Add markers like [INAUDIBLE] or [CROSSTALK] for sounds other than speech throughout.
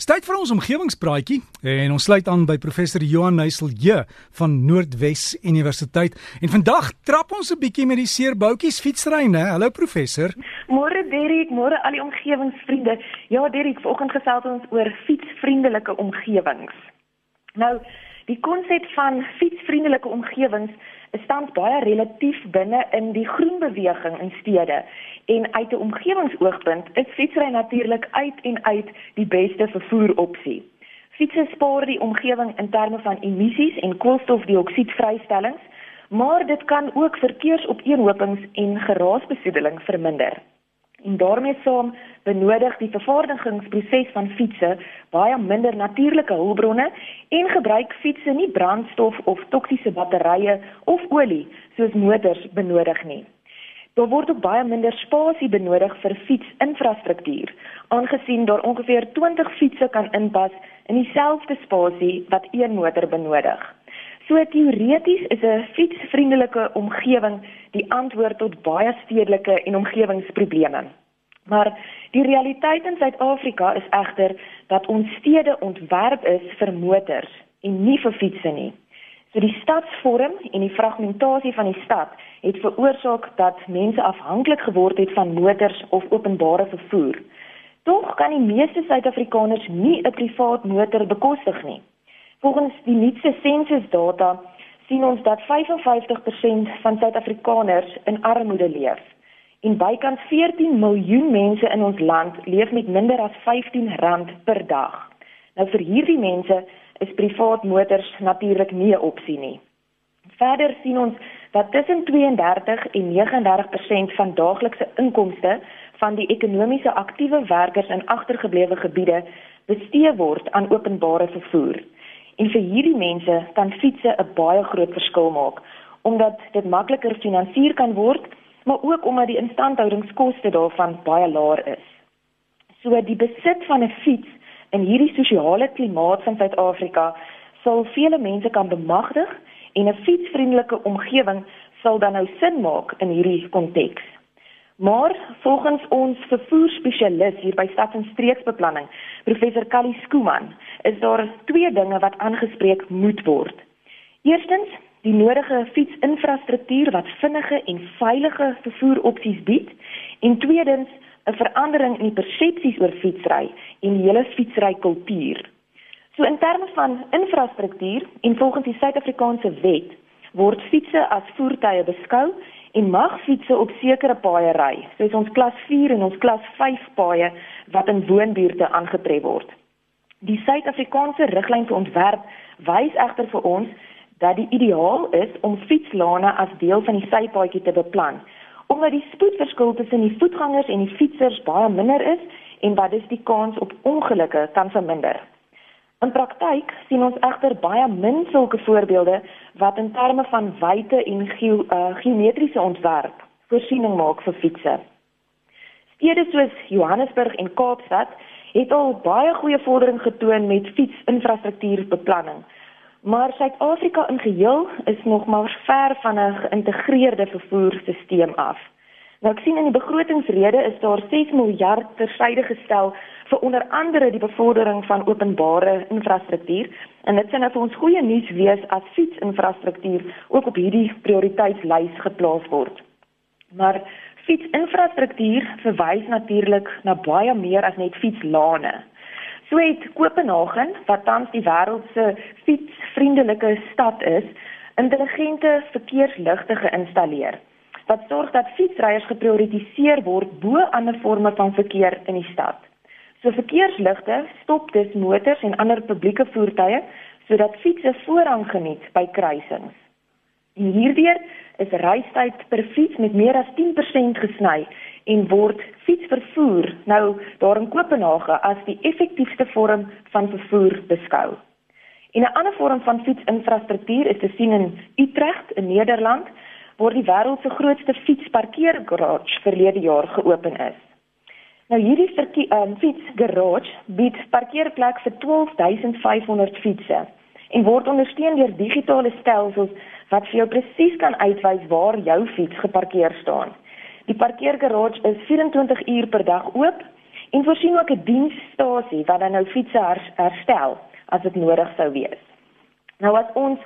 Tyd vir ons omgewingspraatjie en ons sluit aan by professor Johan Nuyselje van Noordwes Universiteit. En vandag trap ons 'n bietjie met die seerboutjies fietsry, né? Hallo professor. Môre Derrick, môre al die omgewingsvriende. Ja Derrick, vanoggend gesels ons oor fietsvriendelike omgewings. Nou, die konsep van fietsvriendelike omgewings is tans baie relatief binne in die groenbeweging in stede en uit 'n omgewingsoogpunt is fietsry natuurlik uit en uit die beste vervoeropsie. Fietsse spaar die omgewing in terme van emissies en koolstofdioksiedvrystellings, maar dit kan ook verkeersopeenhopings en geraasbesoedeling verminder. En daarmee saam benodig die vervaardigingsproses van fietsse baie minder natuurlike hulpbronne en gebruik fietsse nie brandstof of toksiese batterye of olie soos motors benodig nie. Daar word ook baie minder spasie benodig vir fietsinfrastruktuur, aangesien daar ongeveer 20 fietsse kan inpas in dieselfde spasie wat een motor benodig. So teoreties is 'n fietsvriendelike omgewing die antwoord tot baie stedelike en omgewingsprobleme. Maar die realiteit in Suid-Afrika is egter dat ons stede ontwerp is vir motors en nie vir fietsse nie. So die stadsvorm en die fragmentasie van die stad het veroorsaak dat mense afhanklik geword het van motors of openbare vervoer. Tog kan die meeste Suid-Afrikaners nie 'n privaat motor bekostig nie. Volgens die nuutste sensusdata sien ons dat 55% van Suid-Afrikaners in armoede leef. En bykans 14 miljoen mense in ons land leef met minder as R15 per dag. Nou vir hierdie mense is privaat motors natuurlik nie 'n opsie nie. Verder sien ons dat tussen 32 en 39% van daaglikse inkomste van die ekonomies aktiewe werkers in agtergeblewe gebiede bestee word aan openbare vervoer. En vir hierdie mense kan fietsse 'n baie groot verskil maak omdat dit makliker finansier kan word, maar ook omdat die instandhoudingskoste daarvan baie laer is. So die besit van 'n fiets in hierdie sosiale klimaat van Suid-Afrika sal vele mense kan bemagtig en 'n fietsvriendelike omgewing sal dan nou sin maak in hierdie konteks. Maar volgens ons vervoerspesialis hier by Stad en Streeksbeplanning, professor Callie Skooman, is daar twee dinge wat aangespreek moet word. Eerstens, die nodige fietsinfrastruktuur wat vinnige en veilige vervoeropsies bied, en tweedens, 'n verandering in die persepsies oor fietsry en die hele fietsry kultuur. So in terme van infrastruktuur en volgens die Suid-Afrikaanse wet word fietsse as voertuie beskou en mag fietsse op sekere paaie ry, soos ons klas 4 en ons klas 5 paaie wat in woonbuurte aangetref word. Die Suid-Afrikaanse riglyn te ontwerp wys egter vir ons dat die ideaal is om fietslane as deel van die sypaadjie te beplan omdat die spoedverskil tussen die voetgangers en die fietsers baie minder is en wat dus die kans op ongelukke kan verminder. In praktyk sien ons egter baie min sulke voorbeelde wat in terme van wyte en ge uh, geometriese ontwerp voorsiening maak vir fietsse. Stede soos Johannesburg en Kaapstad het al baie goeie vordering getoon met fietsinfrastruktuurbeplanning. Maar Suid-Afrika in geheel is nog maar ver van 'n geïntegreerde vervoerstelsel af. Nou ek sien in die begrotingsrede is daar 6 miljard tersyde gestel vir onder andere die bevordering van openbare infrastruktuur en dit sien nou vir ons goeie nuus wees as fietsinfrastruktuur ook op hierdie prioriteitslys geplaas word. Maar fietsinfrastruktuur verwys natuurlik na baie meer as net fietslane. So het Kopenhagen, wat tans die wêreld se fietsvriendelike stad is, intelligente verkeersligte geïnstalleer wat sorg dat fietsryers geprioritiseer word bo ander forme van verkeer in die stad. So verkeersligte stop dus motors en ander publieke voertuie sodat fietses voorrang geniet by kruisings. En hierdeur is reistyd per fiets met meer as 10% gesny en word fietsvervoer nou daar in Kopenhagen as die effektiefste vorm van vervoer beskou. En 'n ander vorm van fietsinfrastruktuur is te sien in Utrecht in Nederland waar die wêreld se grootste fietsparkeergarage verlede jaar geopen is. Nou hierdie um, fietsgarage bied parkeerplek vir 12500 fietsse en word ondersteun deur digitale stelsels wat vir jou presies kan uitwys waar jou fiets geparkeer staan. Die parkeergarage is 24 uur per dag oop en voorsien ook 'n diensstasie wat dan nou fietsse herstel as dit nodig sou wees. Nou as ons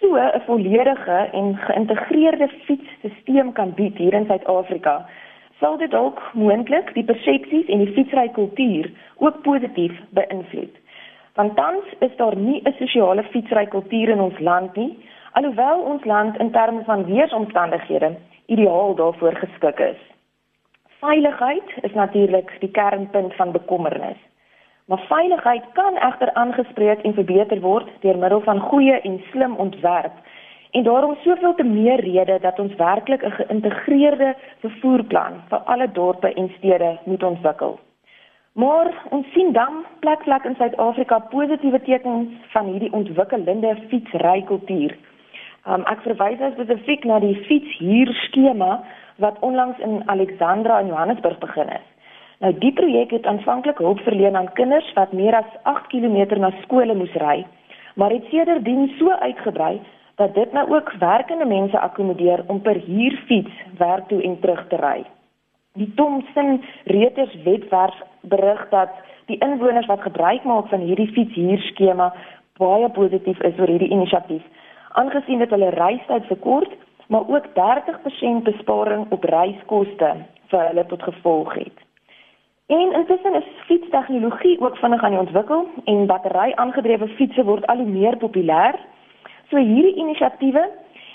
so 'n volledige en geïntegreerde fietsstelsel kan bied hier in Suid-Afrika, sal dit dalk moontlik die persepsies en die fietsry kultuur ook positief beïnvloed. Want tans is daar nie 'n sosiale fietsry kultuur in ons land nie, alhoewel ons land in terme van weeromstandighede ideaal daarvoor geskik is. Veiligheid is natuurlik die kernpunt van bekommernis. Maar veiligheid kan egter aangespreek en verbeter word deur middel van goeie en slim ontwerp. En daarom soveel te meer rede dat ons werklik 'n geïntegreerde vervoerplan vir alle dorpe en stede moet ontwikkel. Maar ons sien dan plek plek in Suid-Afrika positiewe tekens van hierdie ontwikkelende fietsrykultuur. Um, ek verwys spesifiek na die fietshuur skema wat onlangs in Alexandra in Johannesburg begin is. Nou die projek het aanvanklik hulp verleen aan kinders wat meer as 8 km na skole moes ry, maar het sedertdien so uitgebrei dat dit nou ook werkende mense akkommodeer om per huurfiets werk toe en terug te ry. Die Thomson Reuters webwerf berig dat die inwoners wat gebruik maak van hierdie fietshuurskema baie positief is oor hierdie inisiatief, aangesien dit hulle reistyd verkort, maar ook 30% besparing op reiskoste vir hulle tot gevolg het. En intussen is fietstegnologie ook vinnig aan die ontwikkel en battery-aangedrewe fietsse word al hoe meer populêr. So hierdie inisiatiewe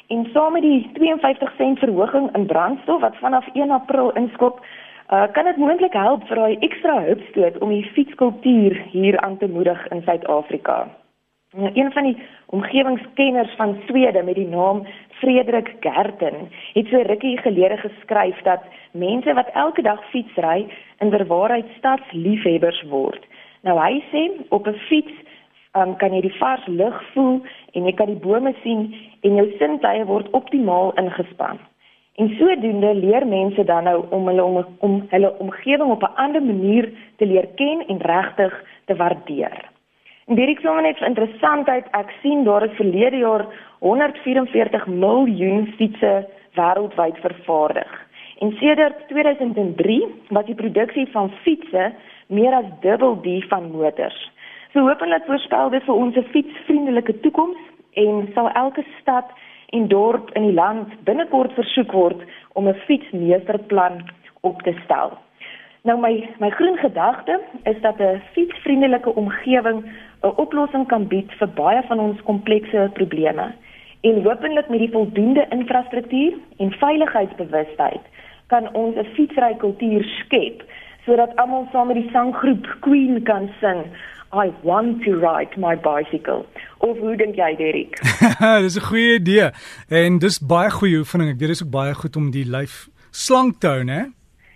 en saam met die 52 sent verhoging in brandstof wat vanaf 1 April inskop, uh, kan dit moontlik help vir daai ekstra hupstoot om die fietskultuur hier aan te moedig in Suid-Afrika. Nou, een van die omgewingskenners van Swede met die naam Frederik Gerten het so rukkie gelede geskryf dat mense wat elke dag fietsry in werwaarheid stadsliefhebbers word. Nou hy sê op 'n fiets um, kan jy die vars lug voel en jy kan die bome sien en jou sintuie word optimaal ingespan. En sodoende leer mense dan nou om hulle om, om hulle omgewing op 'n ander manier te leer ken en regtig te waardeer. En hierdie sommer net vir interessantheid, ek sien daar is verlede jaar 144 miljoen fietsse wêreldwyd vervaardig. En sedert 2003 was die produksie van fietsse meer as dubbel die van motors. So hopelik voorspel dit vir ons 'n fietsvriendelike toekoms en sal elke stad en dorp in die land binnekort versoek word om 'n fietsmeesterplan op te stel. Nou my my groen gedagte is dat 'n fietsvriendelike omgewing 'n oplossing kan bied vir baie van ons komplekse probleme. En hopelik met die voldoende infrastruktuur en veiligheidsbewustheid kan ons 'n fietsry kultuur skep sodat almal saam met die sanggroep Queen kan sing I want to ride my bicycle. Of hoe dink jy, Derek? [LAUGHS] dis 'n goeie idee. En dis baie goeie oefening. Ek weet dit is ook baie goed om die lyf slank te hou, né?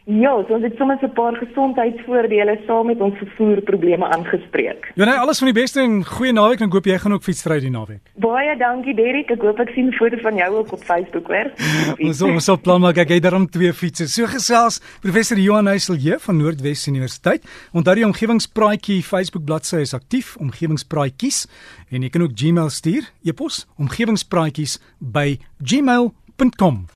Ja, so ons het sommer 'n paar gesondheidsvoordele saam met ons vervoerprobleme aangespreek. Ja, nee, alles van die beste en goeie naweek en hoop jy gaan ook fietsry die naweek. Baie dankie Derrick, ek hoop ek sien 'n foto van jou ook op Facebook weer. [LAUGHS] ons ons sal plan maak ek het daarom twee fietsse. So gesels professor Johan Huiselje van Noordwes Universiteit. Onthou die omgewingspraatjie Facebook bladsy is aktief, omgewingspraatjies en jy kan ook Gmail stuur, e-pos omgewingspraatjies by gmail.com.